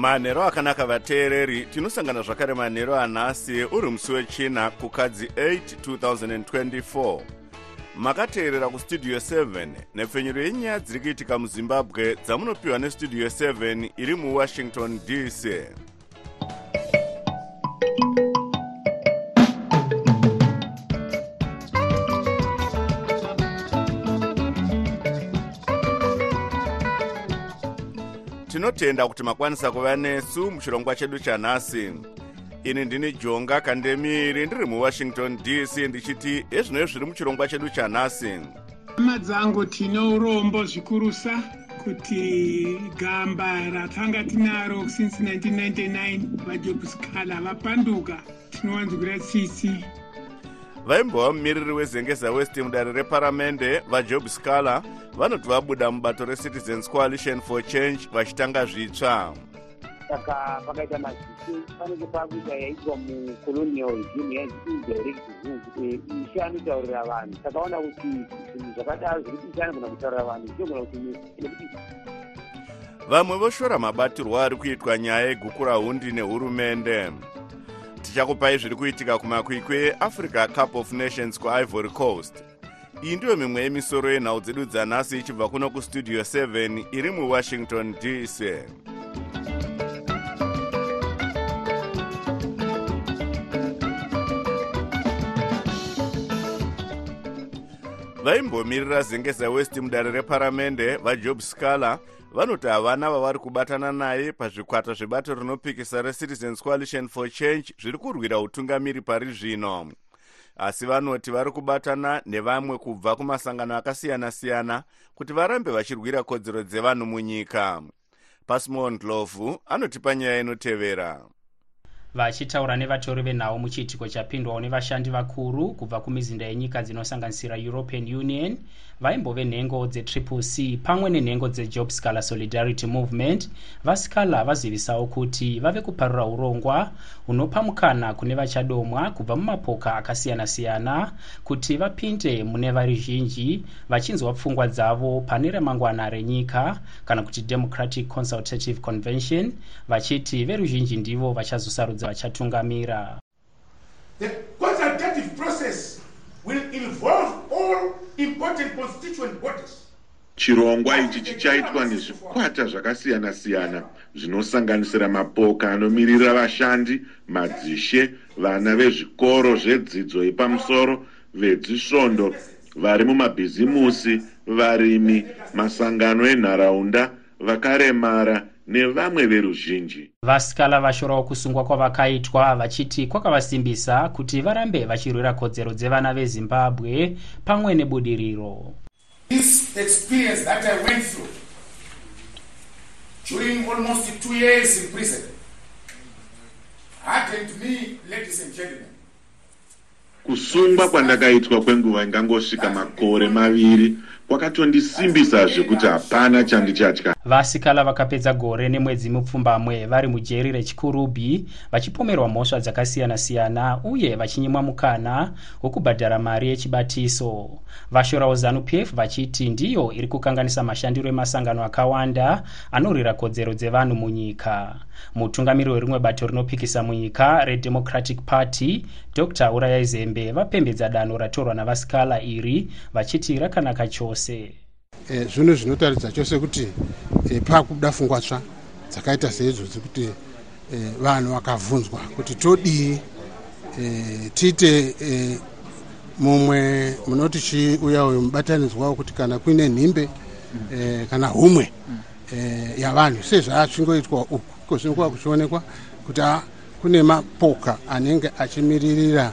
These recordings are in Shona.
manhero akanaka vateereri tinosangana zvakare manhero anhasi uri musi wechina kukadzi 8 2024 makateerera kustudio 7 nepfenyuro yenyaya dziri kuitika muzimbabwe dzamunopiwa nestudio 7 iri muwashington dc tinotenda kuti makwanisa kuva nesu muchirongwa chedu chanhasi. Ini ndini jonga kandemiri ndiri muwashington dc ndichiti ezvino zviri muchirongwa chedu chanhasi. Hama dzangu tine urombo zvikurusa kuti gamba ratanga tinaro since 1999 vajobscala vapanduka. Tinowanzwira tsitsi vaimbova mumiriri wezengeza west mudare reparamende vajob scaler vanoti vabuda mubato recitizens coalition for change vachitanga zvitsva. Saka pakaita mazisi panenge pakuita yaitwa mucolonial regime yaindirect kuti ishe anotaurira vanhu. Takaona kuti zvinhu zvakadaro zviri ishe anogona kutaurira vanhu zvinogona kuti nekuti vamwe voshora mabatirwo ari kuitwa nyaya yegukura hundi nehurumende tichakupai zviri kuitika kumakwikwi eafrica cup of nations kuivory coast. Iyi ndiyo mimwe yemisoro yenhau dzedu dzanhasi ichibva kuno kustudio 7 iri muwashington dc vaimbomirira zengeza west mudare reparamende vajob scaler vanoti havana vavari kubatana naye pazvikwata zvebato rinopikisa recitizens coalition for change zviri kurwira utungamiri pari zvino. Asi vanoti vari kubatana nevamwe kubva kumasangano akasiyana-siyana kuti varambe vachirwira kodzero dzevanhu munyika. Pasimon dlovu anotipa nyaya inotevera vachitaura nevatori venhau muchiitiko chapindwawo nevashandi vakuru kubva kumizinda yenyika dzinosanganisira european union vaimbove nhengo dzetriple c pamwe nenhengo dzejob scaler solidarity movement. Vascaler vazivisawo kuti vave kuparura urongwa hunopa mukana kune vachadomwa kubva mumapoka akasiyana-siyana kuti vapinde mune vari zhinji vachinzwa pfungwa dzavo pane ramangwana renyika kana kuti democratic consultative convention vachiti veruzhinji ndivo vachazosarudza vachatungamira. The consultative process will involve chirongwa ichi chichaitwa nezvikwata zvakasiyana-siyana zvinosanganisira mapoka anomirira vashandi madzishe vana vezvikoro zvedzidzo yepamusoro vedzisvondo vari mumabhizimusi varimi masangano enharaunda vakaremara nevamwe veruzhinji vasikala vashorawo kusungwa kwavakaitwa vachiti kwakavasimbisa kuti varambe vachirwira kodzero dzevana vezimbabwe pamwe nebudiriro This experience that I went through during almost two years in prison hardened me, ladies and gentlemen. Kusungwa kwandakaitwa kwenguva ingangosvika makore maviri kwakatondisimbisa zvekuti hapana chandichatya vasikala vakapedza gore nemwedzi mupfumbamwe vari mujeri rechikurubhi vachipomerwa mhosva dzakasiyana-siyana uye vachinyimwa mukana wokubhadhara mari yechibatiso. Vashorawo zanup f vachiti ndiyo iri kukanganisa mashandiro emasangano akawanda anorwira kodzero dzevanhu munyika. Mutungamiri werimwe bato rinopikisa munyika redemocratic party dr. Urayai zembe vapembedza danho ratorwa navasikala iri vachiti rakanaka chose e, zvino zvinotaridza chose kuti e, paakubuda pfungwa tsva dzakaita seizvodzi kuti e, vanhu vakabvunzwa kuti todii e, tiite e, mumwe munoti chiuya uyo mubatanidzwa wekuti kana kuine nhimbe e, kana humwe e, yavanhu sezvaachingoitwa uku ko zvinokuva kuchionekwa kuti kune mapoka anenge achimiririra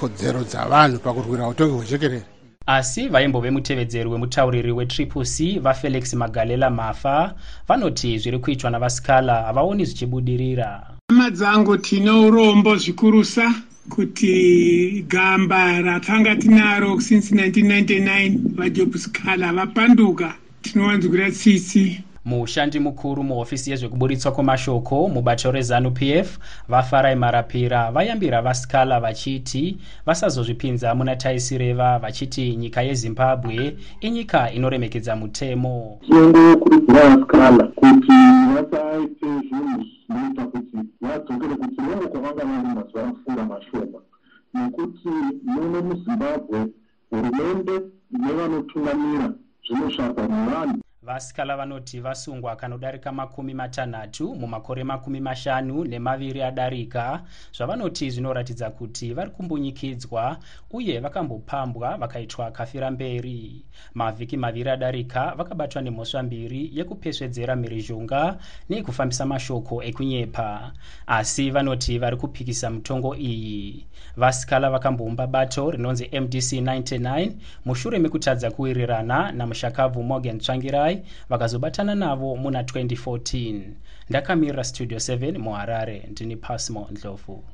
kodzero dzavanhu pakurwira utongi hwechekerere. Asi vaimbove mutevedzeri wemutauriri wetriple c vafelix magalela mafa vanoti zviri kuitwa navasikala havaoni zvichibudirira. Hama dzangu tine urombo zvikurusa kuti gamba ratanga tinaro since 1999 vajobscala vapanduka. Tinowanzwira tsitsi mushandi mukuru muhofisi yezvekuburitswa kwemashoko mubato rezanu pf vafarai marapira vayambira vaskala vachiti vasazozvipinza muna taisireva vachiti nyika yezimbabwe inyika inoremekedza mutemo. Tinongokurudzira vaskala kuti vasaite zvinhu zvinoita kuti vadzokere vamwe kwavanga vari mazuva apfuura mashoma. Nekuti muno muzimbabwe hurumende nevanotungamira zvinosvakwa nevanhu vasikala vanoti vasungwa kanodarika makumi matanhatu mumakore makumi mashanu nemaviri adarika zvavanoti zvinoratidza kuti vari kumbunyikidzwa uye vakambopambwa vakaitwa kafira mberi. Mavhiki maviri adarika vakabatwa nemhosva mbiri yekupesvedzera mhirizhonga neyekufambisa mashoko ekunyepa. Asi vanoti vari kupikisa mitongo iyi vasikala vakamboumba bato rinonzi mdc 99 mushure mekutadza kuwirirana namushakabvu morgan tsvangirai vakazobatana navo muna 2014 ndakamirira studio 7 muharare ndini pasmo ndlovu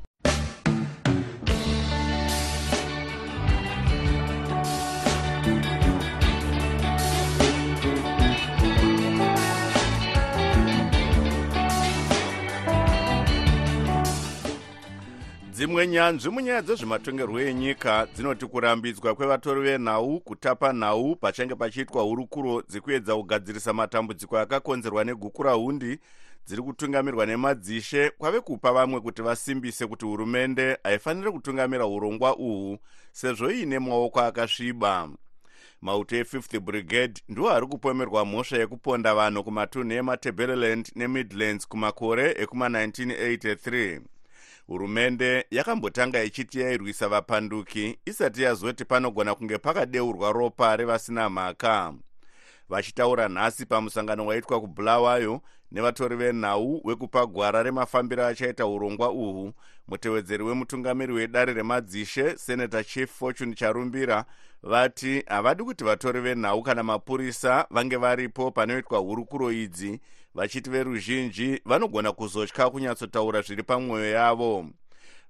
dzimwe nyanzvi munyaya dzezvematongerwo enyika dzinoti kurambidzwa kwevatori venhau kutapa nhau pachange pachiitwa hurukuro dzekuedza kugadzirisa matambudziko akakonzerwa negukurahundi dziri kutungamirwa nemadzishe kwave kupa vamwe kuti vasimbise kuti hurumende haifaniri kutungamira urongwa uhwu sezvo iine maoko akasviba. Mauto e5th brigade ndiwo ari kupomerwa mhosva yekuponda vanhu kumatunhu ematabeleland nemidlands kumakore ekuma1983 hurumende yakambotanga ichiti yairwisa vapanduki isati yazoti panogona kunge pakadeurwa ropa revasina mhaka. Vachitaura nhasi pamusangano waitwa kubulawayo nevatori venhau wekupa gwara remafambiro achaita urongwa uhwu mutevedzeri wemutungamiri wedare remadzishe senator chief fortune charumbira vati havadi kuti vatori venhau kana mapurisa vange varipo panoitwa hurukuro idzi vachiti veruzhinji vanogona kuzotya kunyatsotaura zviri pamwoyo yavo.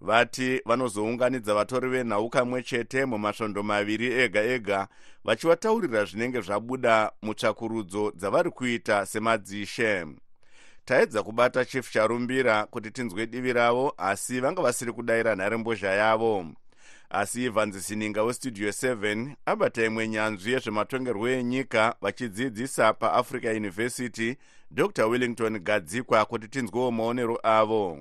Vati vanozounganidza vatori venhau kamwe chete mumasvondo maviri ega ega vachivataurira zvinenge zvabuda mutsvakurudzo dzavari kuita semadzishe. Taedza kubata chief charumbira kuti tinzwe divi ravo asi vanga vasiri kudayira nharembozha yavo. Asi ivanzi sininga westudio 7 abata imwe nyanzvi yezvematongerwo enyika vachidzidzisa paafrica university dr. Wellington gadzikwa kuti tinzwewo maonero avo.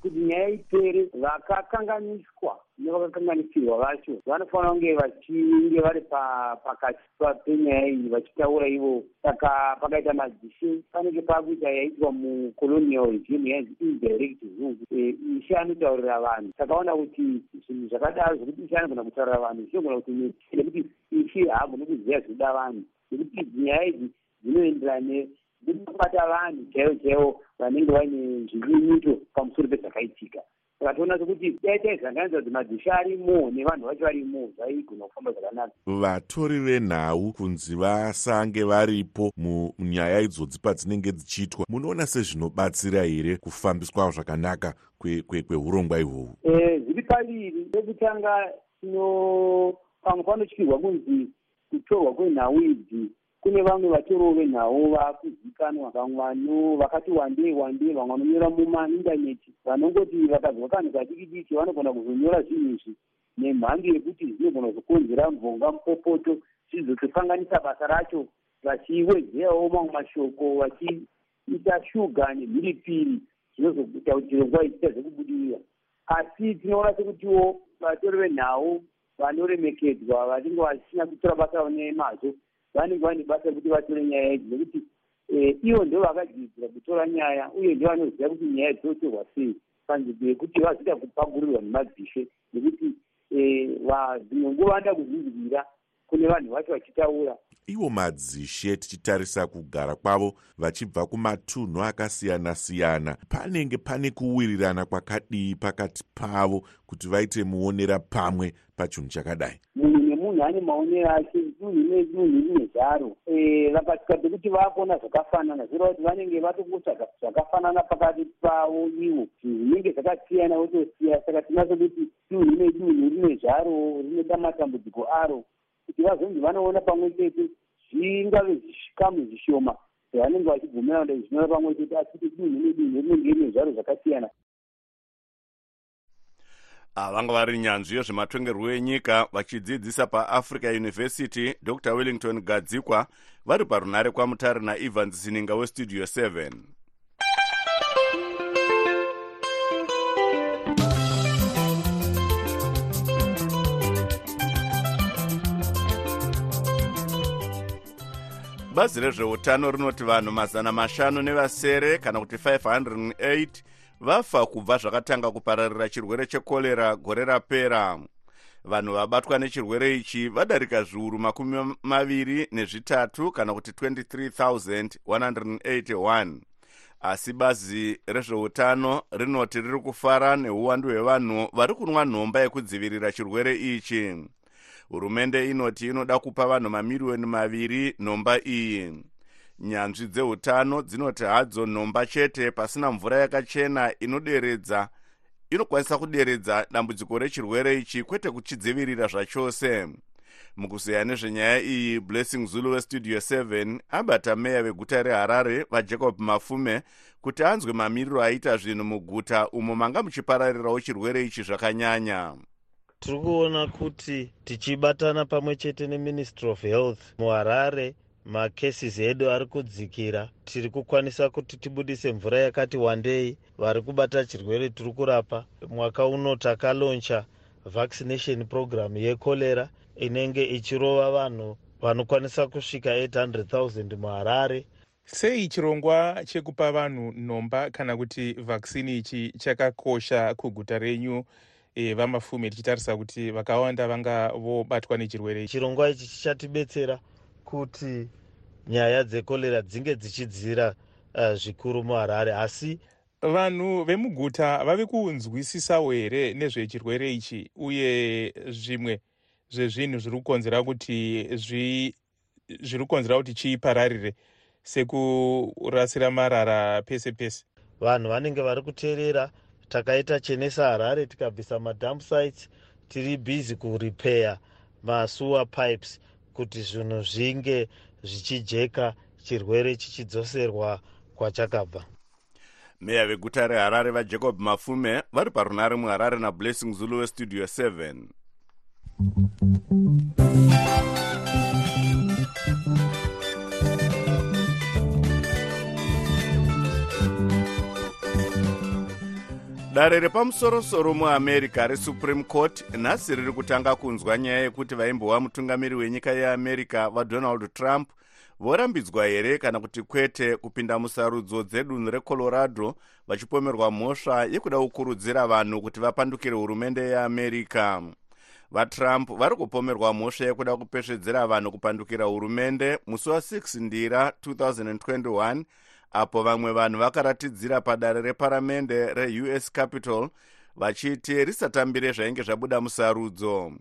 Kuti nyaya ipere vakakanganiswa nevakakanganisirwa vacho. Vanofanira kunge vachinge vari pakati penyaya iyi vachitaura ivo. Saka pakaita madzishe panenge pakuita yaitwa mucolonial regime yanzi indirect rule. Ishe anotaurira vanhu. Takaona kuti zvinhu zvakadaro zvekuti ishe anogona kutaurira vanhu zvinogona kuti nekuti ishe haagoni kuziva zvinoda vanhu. Nekuti nyaya idzi dzinoenderana dzinobata vanhu chaivo chaivo vanenge vaine zvinyunyuto pamusoro pezvakaitika. Saka toona sekuti dai taizanganidza kuti madzisha arimo nevanhu vacho varimo zvaigona kufamba zvakanaka. Vatori venhau kunzi vasange varipo munyaya idzodzi padzinenge dzichiitwa munoona sezvinobatsira here kufambiswa zvakanaka kweurongwa ihwohwu zviri paviri. Rekutanga tino pamwe panotyirwa kunzi kutorwa kwenhau idzi kune vamwe vatoriwo venhau vakuzikanwa vamwe vano vakati wandei wandei vamwe vanonyora mumaindaneti vanongoti vakazwa kanhu kadiki diki vanogona kuzonyora zvinhu izvi nemhando yekuti zvinogona kuzokonzera mvonga mupopoto. Zvizotokanganisa basa racho vachiwedzerawo mamwe mashoko vachiita shuga nemhiripiri zvinozoita kuti chirongwa ichita zvekubudirira asi tinoona sekutiwo vatori venhau vanoremekedzwa vanenge vachina kutora basa nemazvo vanenge vane basa rekuti vatore nyaya idzi nekuti ivo ndo vakadzidzira kutora nyaya uye ndo vanoziva kuti nyaya dzinotorwa sei panzvimbo yekuti vazoita kupagurirwa nemadzishe nekuti dzimwe nguva vanoda kuzvinzwira kune vanhu vacho vachitaura. Ivo madzishe tichitarisa kugara kwavo vachibva kumatunhu akasiyana-siyana. Panenge pane kuwirirana kwakadii pakati pavo kuti vaite muonera pamwe pachinhu chakadai? Munhu munhu ane maonero ake dunhu nedunhu rine zvaro. Eh, vakasvika pekuti vakuona zvakafanana zvireva kuti vanenge vatokutsvaga zvakafanana pakati pavo ivo. Zvinhu zvinenge zvakasiyana votosiya saka tinaso kuti dunhu nedunhu rine zvaro rinoda matambudziko aro kuti vazonzi vanoona pamwe chete zvingave zvikamu zvishoma zvavanenge vachibvumirana kuti zvinoona pamwe chete asi kuti dunhu nedunhu rinenge rine zvaro zvakasiyana vanga vari nyanzvi yezvematongerwo enyika vachidzidzisa paafrica university dr. Wellington gadzikwa vari parunare kwamutare naevans sininga westudio 7 bazi rezveutano rinoti vanhu mazana mashanu nevasere kana kuti 508 vafa kubva zvakatanga kupararira chirwere chekorera gore rapera. Vanhu vabatwa nechirwere ichi vadarika zviuru makumi maviri nezvitatu kana kuti 23181 asi bazi rezveutano rinoti riri kufara neuwandu hwevanhu vari kunwa nhomba yekudzivirira chirwere ichi. Hurumende inoti inoda kupa vanhu mamiriyoni maviri nhomba iyi nyanzvi dzeutano dzinoti hadzo nhomba chete pasina mvura yakachena inoderedza inokwanisa kuderedza dambudziko rechirwere ichi kwete kuchidzivirira zvachose. Mukuzeya nezvenyaya iyi blessing zulu westudio 7 abata meya veguta reharare vajacob mafume kuti anzwe mamiriro aita zvinhu muguta umo manga muchipararirawo chirwere ichi zvakanyanya. Tiri kuona kuti tichibatana pamwe chete neministry of health muharare makesis edu ari kudzikira tiri kukwanisa kuti tibudise mvura yakati wandei vari kubata chirwere tiri kurapa mwaka uno takaloncha vaccination program yekorera inenge ichirova vanhu vanokwanisa kusvika 800 000 muharare sei chirongwa chekupa vanhu nhomba kana kuti vhaksini ichi chakakosha kuguta renyu? E, vamafume tichitarisa kuti vakawanda vanga vobatwa nechirwere chirongwa ichi chichatibetsera kuti nyaya dzekorera dzinge dzichidzira uh, zvikuru muharare. Asi vanhu vemuguta vave kunzwisisawo here nezvechirwere ichi? Uye zvimwe zvezvinhu zviri kukonzera kuti zviri kukonzera kuti chipararire sekurasira marara pese pese? Vanhu vanenge vari kuteerera takaita chenesa harare tikabvisa madamp sites tiri bhizi kuripeya masuwa pipes kuti zvinhu zvinge zvichijeka chirwere chichidzoserwa kwachakabva. Meya veguta reharare vajacob mafume vari parunare muharare nablessing zulu westudio 7 dare repamusorosoro muamerica resupreme court nhasi riri kutanga kunzwa nyaya yekuti vaimbova mutungamiri wenyika yeamerica vadonald trump vorambidzwa here kana kuti kwete kupinda musarudzo dzedunhu recolorado vachipomerwa mhosva yekuda kukurudzira vanhu kuti vapandukire hurumende yeamerica. Vatrump vari kupomerwa mhosva yekuda kupesvedzera vanhu kupandukira hurumende musi wa6 ndira 2021 apo vamwe vanhu vakaratidzira padare reparamende reus capital vachiti risatambire zvainge zvabuda musarudzo.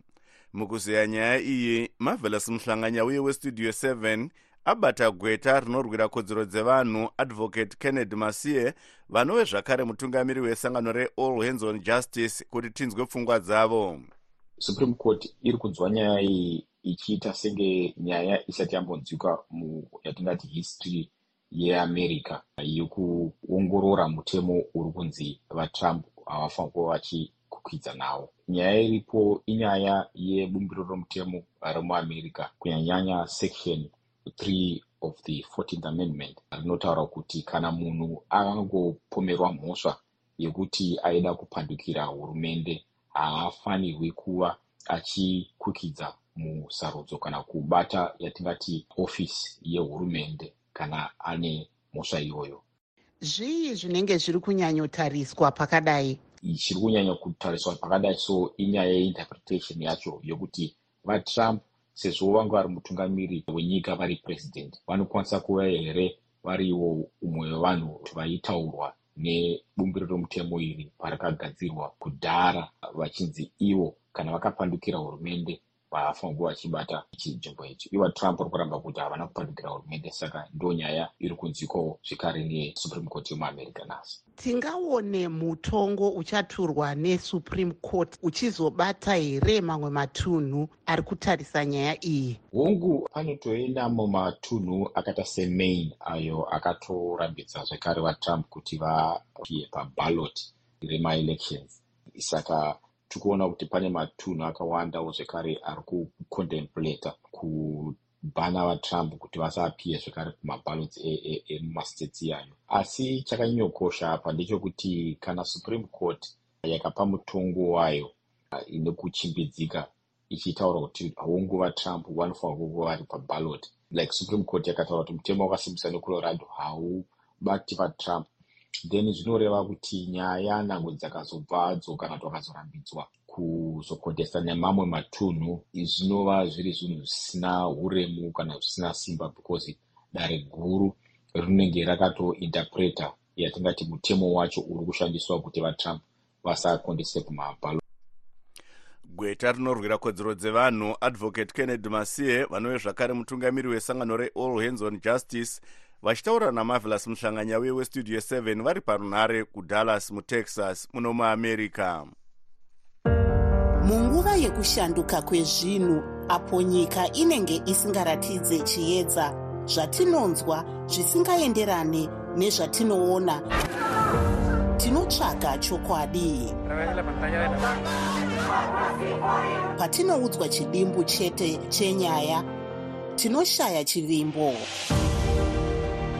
Mukuzeya nyaya iyi marvelous muhlanganya uye westudio 7 abata gweta rinorwira kodzero dzevanhu advocate kennedy masie vanove zvakare mutungamiri wesangano reall hands on justice kuti tinzwe pfungwa dzavo. Supreme court iri kunzwa nyaya iyi ichiita senge nyaya isati yambonzwika muyatingati history yeamerica yekuongorora mutemo uri kunzi vatrump havafanira kuva vachikukwidza nawo nyaya iripo inyaya yebumbiro romutemo remuamerica kunyanyanya section 3 of the 14th amendment rinotaura kuti kana munhu angopomerwa mhosva yekuti aida kupandukira hurumende haafanirwi kuva achikukidza musarudzo kana kubata yatingati ofisi yehurumende kana ane mhosva iyoyo. Zvii zvinenge zviri kunyanyotariswa pakadai? Chiri kunyanya kutariswa pakadai so inyaya yeinterpretation yacho yokuti vatrump sezvo vanga vari mutungamiri wenyika vari purezidendi vanokwanisa kuva here variwo umwe wevanhu vaitaurwa nebumbiro romutemo iri parakagadzirwa kudhara vachinzi ivo kana vakapandukira hurumende vafangu vachibata chinzvimbo ichi. Iva trump uri kuramba kuti havana kupandukira hurumende saka ndo nyaya iri kunzwiko zvekare nesupreme court yemuamerica nhasi tingaone mutongo uchaturwa nesupreme court uchizobata here mamwe matunhu ari kutarisa nyaya iyi? Hongu panotoenda mumatunhu akaita semaine ayo akatorambidza zvekare vatrump kuti vapie paballot remaelections saka tikuona kuti pane matunhu akawandawo zvekare ari kucontemplata kubhana vatrump kuti vasapiye zvekare kumabalots emumastates iyayo. Asi chakanyanyokosha apa ndechekuti kana supreme court yakapa mutongo wayo ine kuchimbidzika ichitaura kuti hongu vatrump vanofanira kuva vari paballot. Like supreme court yakataura kuti mutemo wakasimbisa necolorado haubati vatrump then zvinoreva kuti nyaya nhango dzakazobvadzo kana kuti vakazorambidzwa kuzokontesta nemamwe matunhu zvinova zviri zvinhu zvisina uremu kana zvisina simba because dare guru rinenge rakatointerpreta yatingati mutemo wacho uri kushandiswa kuti vatrump vasakondese kumabhalo. Gweta rinorwira kodzero dzevanhu advocate kennedy masie vanove zvakare mutungamiri wesangano reall hands on justice vachitaura namavelas muhlanganyauye westudio 7 vari parunhare kudallas mutexas muno muamerica munguva yekushanduka kwezvinhu apo nyika inenge isingaratidze chiedza zvatinonzwa zvisingaenderane nezvatinoona. Tinotsvaga chokwadi. Patinoudzwa chidimbu chete chenyaya tinoshaya chivimbo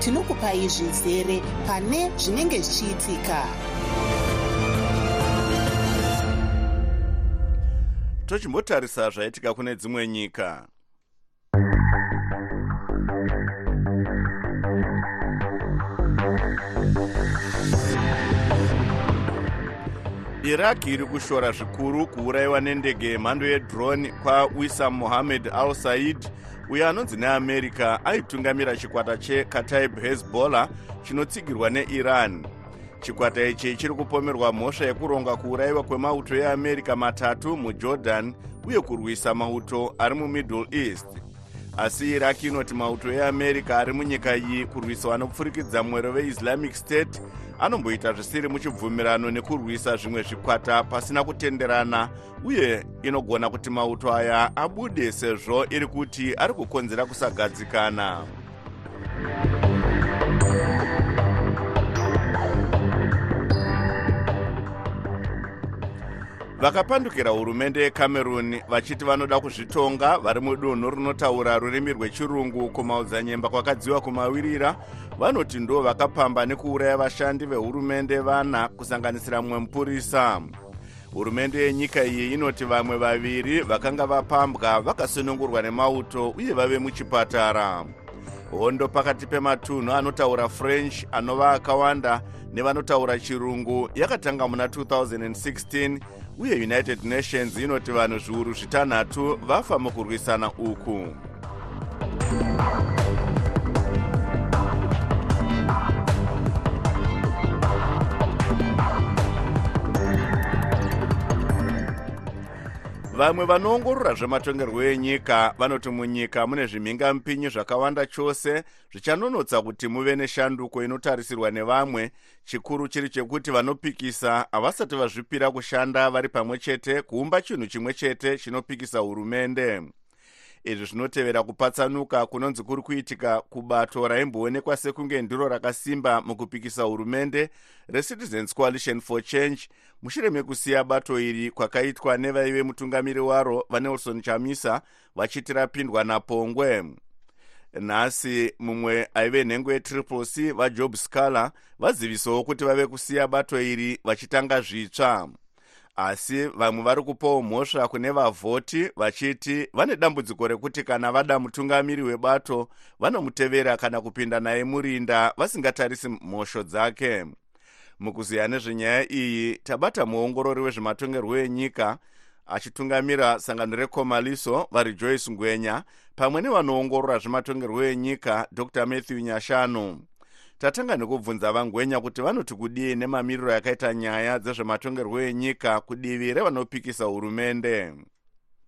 tinokupai zvizere pane zvinenge zvichiitika. Tochimbotarisa zvaitika kune dzimwe nyika. Iraq iri kushora zvikuru kuurayiwa nendege yemhando yedrone kwawisam mohammed al said uyo anonzi neamerica aitungamira chikwata chekataib hezbollah chinotsigirwa neiran. Chikwata ichi chiri kupomerwa mhosva yekuronga kuurayiwa kwemauto eamerica matatu mujordan uye kurwisa mauto ari mumiddle east. Asi iraq inoti mauto eamerica ari munyika iyi kurwiswa nokupfurikidza mwero veislamic state anomboita zvisiri muchibvumirano nekurwisa zvimwe zvikwata pasina kutenderana uye inogona kuti mauto aya abude sezvo iri kuti ari kukonzera kusagadzikana vakapandukira hurumende yecameroon vachiti vanoda kuzvitonga vari mudunhu rinotaura rurimi rwechirungu kumaodzanyemba kwakadziwa kumawirira vanoti ndo vakapamba nekuuraya vashandi vehurumende vana kusanganisira mumwe mupurisa hurumende yenyika iyi inoti vamwe vaviri vakanga vapambwa vakasunungurwa nemauto uye vave muchipatara. Hondo pakati pematunhu anotaura french anova akawanda nevanotaura chirungu yakatanga muna 2016 uye united nations inoti vanhu zviuru zvitanhatu vafa mukurwisana uku vamwe vanoongorora zvematongerwo enyika vanoti munyika mune zvimhingamupinyi zvakawanda chose zvichanonotsa kuti muve neshanduko inotarisirwa nevamwe. Chikuru chiri chekuti vanopikisa havasati vazvipira kushanda vari pamwe chete kuumba chinhu chimwe chete chinopikisa hurumende izvi zvinotevera kupatsanuka kunonzi kuri kuitika kubato raimboonekwa sekunge ndiro rakasimba mukupikisa hurumende recitizens coalition for change. Mushure mekusiya bato iri kwakaitwa nevaive mutungamiri waro vanelson chamisa vachiti rapindwa napongwe. Nhasi mumwe aive nhengo yetriple c vajob scaler vazivisawo kuti vave kusiya bato iri vachitanga zvitsva asi vamwe vari kupawo mhosva kune vavhoti vachiti vane dambudziko rekuti kana vada mutungamiri webato vanomutevera kana kupinda naye murinda vasingatarisi mhosho dzake. Mukuziya nezvenyaya iyi tabata muongorori wezvematongerwo enyika achitungamira sangano rekomaliso vari joyce ngwenya pamwe nevanoongorora zvematongerwo enyika dr. Matthew nyashanu tatanga nekubvunza vangwenya kuti vanoti kudii nemamiriro yakaita nyaya dzezvematongerwo enyika kudivi revanopikisa hurumende?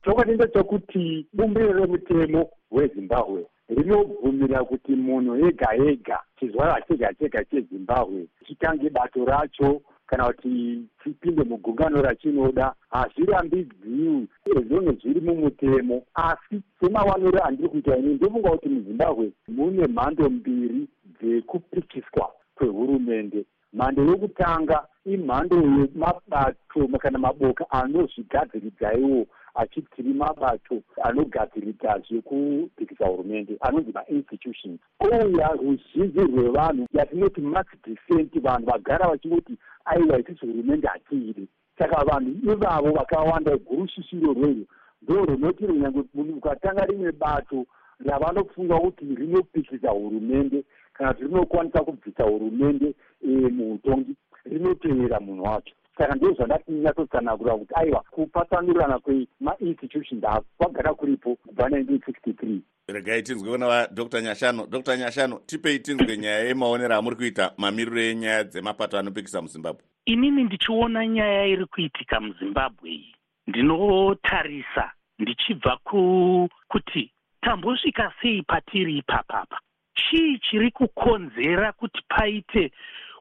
Chokwadi ndechekuti bumbiro remutemo hwezimbabwe rinobvumira kuti munhu ega ega chizvarwa chega chega chezimbabwe chitange bato racho kana kuti chipinde mugungano rachinoda hazvirambidziwi ezonge zviri mumutemo asi semawaniro andiri kuita ini ndofunga kuti muzimbabwe mune mhando mbiri dzekupikiswa kwehurumende. Mhando yokutanga imhando yemabato kana maboka anozvigadziridza iwo achiti tiri mabato anogadziridza zvekupikisa hurumende anonzi mainstitutions. Ouya ruzhinji rwevanhu yatinoti max decent vanhu vagara vachingoti aiwa isisi hurumende hatiidi. Saka vanhu ivavo vakawanda gurushishiro rweyo ndo runoti runyange ukatanga rimwe bato ravanofunga kuti rinopikisa hurumende kana kuti rinokwanisa kubvisa hurumende muutongi rinotevera munhu wacho. Saka ndo zvandati nyatsotsanagura kuti aiwa kupatsanurirana kwemainstitutions kwagara kuripo kubva 1963 regai tinzwe kuna vadr nyashano dr nyashano tipei tinzwe nyaya yemaonero amuri kuita mamiriro enyaya dzemapato anopikisa muzimbabwe? Inini ndichiona nyaya iri kuitika muzimbabwe iyi. Ndinotarisa ndichibva kuti tambosvika sei patiri ipapapa chii chiri kukonzera kuti paite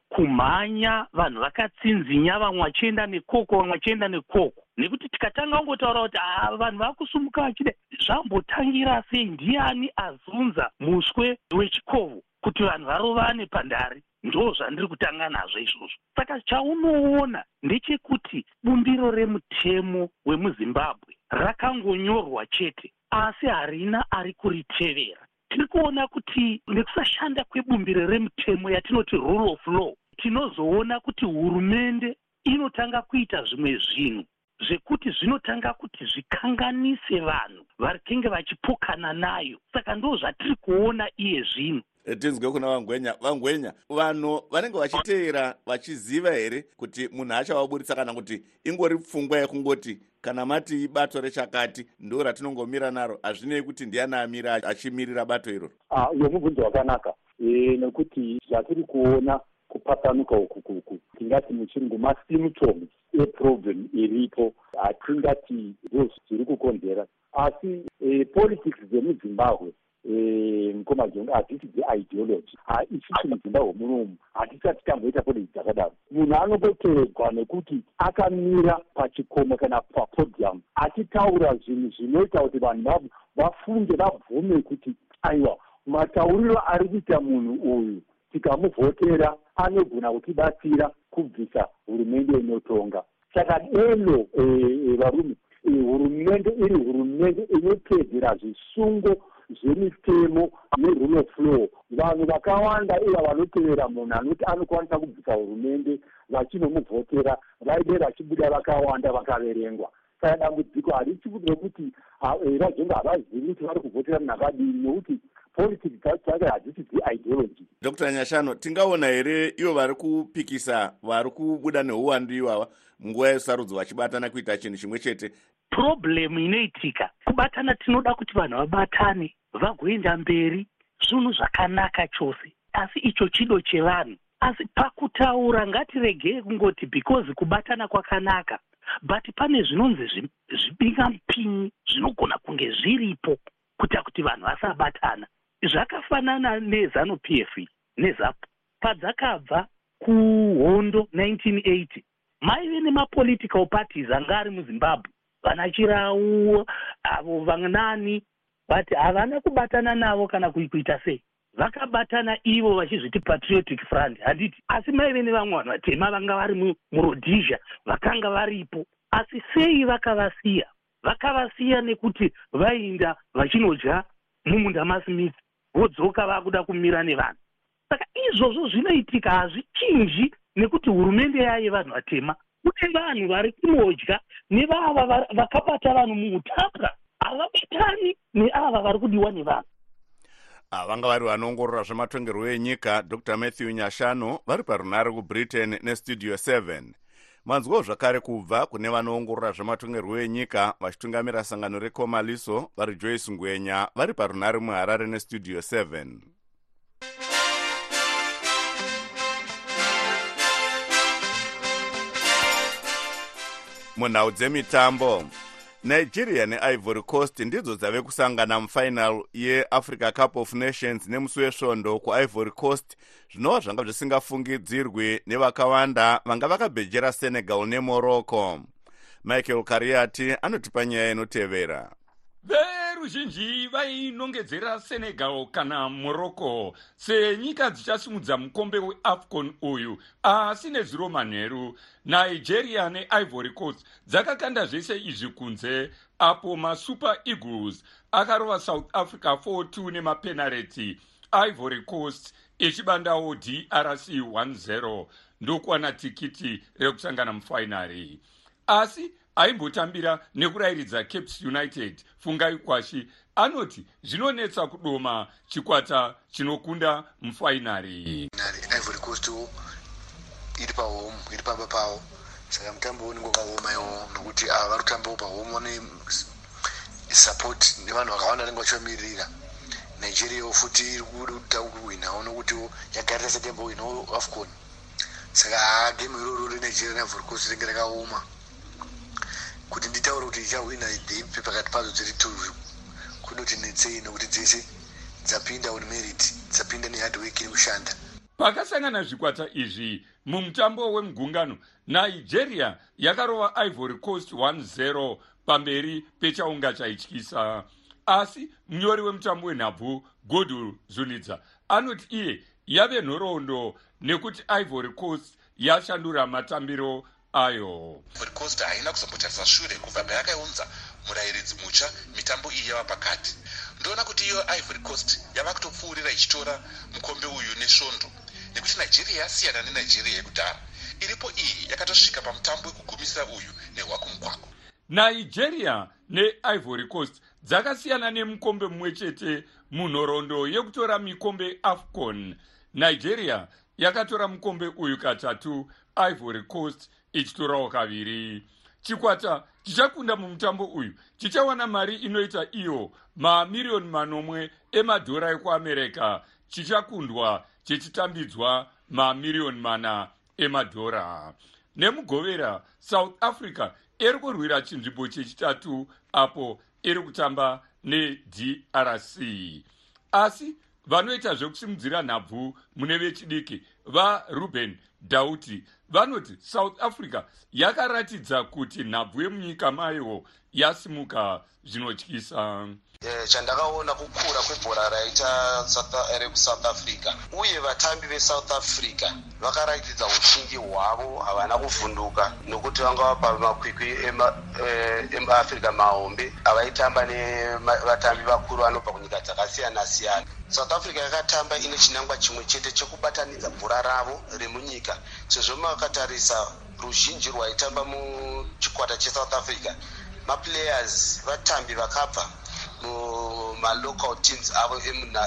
kumhanya vanhu vakatsinzinya vamwe vachienda nekoko vamwe vachienda nekoko? Nekuti tikatanga kungotaura kuti aa vanhu vakusumuka vachida zvambotangira sei? Ndiani azunza muswe wechikovho kuti vanhu varovane pandare? Ndo zvandiri kutanga nazvo izvozvo. Saka chaunoona ndechekuti bumbiro remutemo wemuzimbabwe rakangonyorwa chete asi harina ari kuritevera tiri kuona kuti nekusashanda kwebumbiro remutemo yatinoti rule of law tinozoona kuti hurumende inotanga kuita zvimwe zvinhu zvekuti zvinotanga kuti zvikanganise vanhu vakenge vachipokana nayo. Saka ndo zvatiri kuona iye zvino tinzwe kuna vangwenya vangwenya vanhu vanenge vachiteera vachiziva here kuti munhu achavaburitsa kana kuti ingori pfungwa yekungoti kana mati ibato rechakati ndo ratinongomira naro? Hazvinei kuti ndiani amira achimirira bato iroro? Uyo mubvunzo wakanaka. Nekuti zvatiri kuona kupatsanuka uku kuku tingati muchirungu masymptoms eproblem iripo hatingati ndo zviri kukonzera. Asi politics dzemuzimbabwe mukoma jonga hadzisi dzeideology isusu muzimbabwe munomu hatisati tamboita politics dzakadaro munhu anongoteedzwa nekuti akamira pachikomo kana papodium achitaura zvinhu zvinoita kuti vanhu vafunge vabvume kuti aiwa matauriro ari kuita munhu uyu tikamuvhotera anogona kutibatsira kubvisa hurumende inotonga. Saka deno varume hurumende iri hurumende inotedzera zvisungo zvemitemo nerule of law vanhu vakawanda iva vanotevera munhu anoti anokwanisa kubvisa hurumende vachinomuvhotera vaide vachibuda vakawanda vakaverengwa. Saka dambudziko harichi rekuti vazonge havazivi kuti vari kuvhotera munhu akadini nokuti politics dzacho hadzisi dzeideology dr nyashano tingaona here ivo vari kupikisa vari kubuda neuwandu ivava munguva yesarudzo vachibatana kuita chinhu chimwe chete problemu inoitika. Kubatana tinoda kuti vanhu vabatane vagoenda mberi zvinhu zvakanaka chose. Asi icho chido chevanhu. Asi pakutaura ngatiregei kungoti because kubatana kwakanaka but pane zvinonzi zvibingamupinyi zvinogona kunge zviripo kuita kuti vanhu vasabatana. Zvakafanana nezanu p f nezapu. Padzakabva kuhondo 1980 maive nemapolitical parties anga ari muzimbabwe vana chirau avo vanani but havana kubatana navo kana kuita sei. Vakabatana ivo vachizviti patriotic front handiti asi maive nevamwe vanhu vatema vanga vari murodhisia vakanga varipo asi sei vakavasiya? Vakavasiya nekuti vainda vachinodya mumunda masmith vodzoka vakuda kumira nevanhu saka izvozvo zvinoitika hazvichinji nekuti hurumende yaye vanhu vatema kune vanhu vari kunodya nevava va- vakabata vanhu muutapwa havabatani neava vari kudiwa nevanhu. Vanga vari vanoongorora zvematongerwo enyika dr. Matthew nyashano vari parunare kubritain nestudio 7 manzwawo zvakare kubva kune vanoongorora zvematongerwo enyika vachitungamira sangano rekomaliso vari joyce ngwenya vari parunare muharare nestudio 7 munhau dzemitambo. Nigeria neivory coast ndidzo dzave kusangana mufinal yeafrica cup of nations nemusi wesvondo kuivory coast. Zvinova zvanga zvisingafungidzirwi nevakawanda vanga vakabhejera senegal nemorocco. Michael kariati anotipa nyaya inotevera veruzhinji vainongedzera senegal kana morocco. Senyika dzichasimudza mukombe weafcon uyu asi nezviro manheru. Nigeria neivory coast dzakakanda zvese izvi kunze apo masuper eagles akarova south africa 42 nemapenareti ivory coast ichibandawo drc 10 ndokuwana tikiti rekusangana mufainari asi aimbotambira nekurayiridza capes united. Fungai kwashi. Anoti zvinonetsa kudoma chikwata chinokunda mufainari. Ivory coast iri pahome iri pamba pavo. Saka mutambo unenge wakaoma iwo nokuti ava vari kutambawo pahome vane support nevanhu vakawanda vanenge vachivamirira. Nigeriawo futi iri kuda kuhwinawo nokutiwo yagarira sati yambowinawo afcon. Saka gemu iroro renigeria neivory coast ringe rakaoma kuti nditaure kuti ichahwina dheipi pakati padzo dziri two kunoti netsei nokuti dzese dzapinda on merit dzapinda nehardwork yekushanda. Pakasangana zvikwata izvi mumutambo wemugungano nigeria yakarova ivory coast 10 pamberi pechaunga chaityisa asi munyori wemutambo wenhabvu godul zunidza anoti iye yave nhoroondo nekuti ivory coast yashandura matambiro ayo. Ivory coast haina kuzombotarisa shure kubva payakaunza murayiridzi mutsva mitambo iyi yava pakati. Ndoona kuti iyo ivory coast yava kutopfuurira ichitora mukombe uyu nesvondo nekuti nigeria yasiyana nenigeria yekudhara. Iripo iyi yakatosvika pamutambo wekugumisira uyu nehwakumugwako nigeria neivory coast dzakasiyana nemukombe mumwe chete munhoroondo yekutora mikombe afcon. Nigeria yakatora mukombe uyu katatu ivory coast ichitorawo kaviri. Chikwata chichakunda mumutambo uyu. Chichawana mari inoita iyo mamiriyoni manomwe emadhora ekuamerica chichakundwa chichitambidzwa mamiriyoni mana emadhora. Nemugovera south africa iri kurwira chinzvimbo chechitatu apo iri kutamba nedrc asi vanoita zvekusimudzira nhabvu mune vechidiki varuben dauti vanoti south africa yakaratidza kuti nhabvu yemunyika mayo yasimuka zvinotyisa. Chandakaona kukura kwebhora raita rekusouth africa. Uye vatambi vesouth africa vakaratidza uchingi hwavo havana kuvhunduka nokuti vanga vapa makwikwi emaafrica mahombe avaitamba nevatambi vakuru vanobva kunyika dzakasiyana siyana south africa yakatamba ine chinangwa chimwe chete chekubatanidza bhora ravo remunyika sezvo makatarisa ruzhinji rwaitamba muchikwata chesouth africa maplayers vatambi vakabva mumalocal teams avo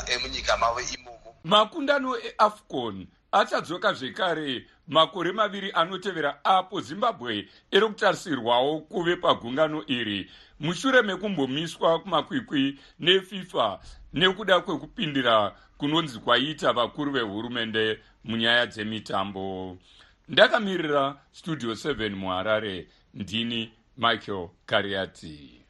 emunyika mavo imomo. Makundano eafcon achadzoka zvekare makore maviri anotevera apo zimbabwe iri kutarisirwawo kuve pagungano iri. Mushure mekumbomiswa kumakwikwi nefifa nekuda kwekupindira kunonzi kwaiita vakuru vehurumende munyaya dzemitambo. Ndakamirira studio 7 muharare. Ndini michael kariati.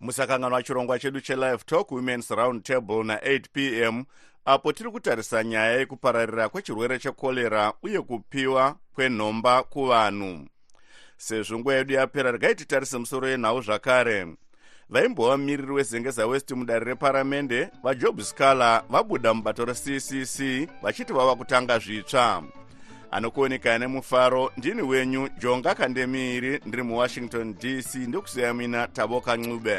Musakanganwa chirongwa chedu chelive talk womens round table na8 p m apo tiri kutarisa nyaya yekupararira kwechirwere chekorera uye kupiwa kwenhomba kuvanhu. Sezvo nguva yedu yapera regai titarise musoro yenhau zvakare vaimbova mumiriri wezengeza west mudare reparamende vajob scaler vabuda mubato reccc vachiti vava kutanga zvitsva. Anokuonekana nemufaro ndini wenyu jonga kandemiiri ndiri muwashington dc ndikusiya mina taboka ncube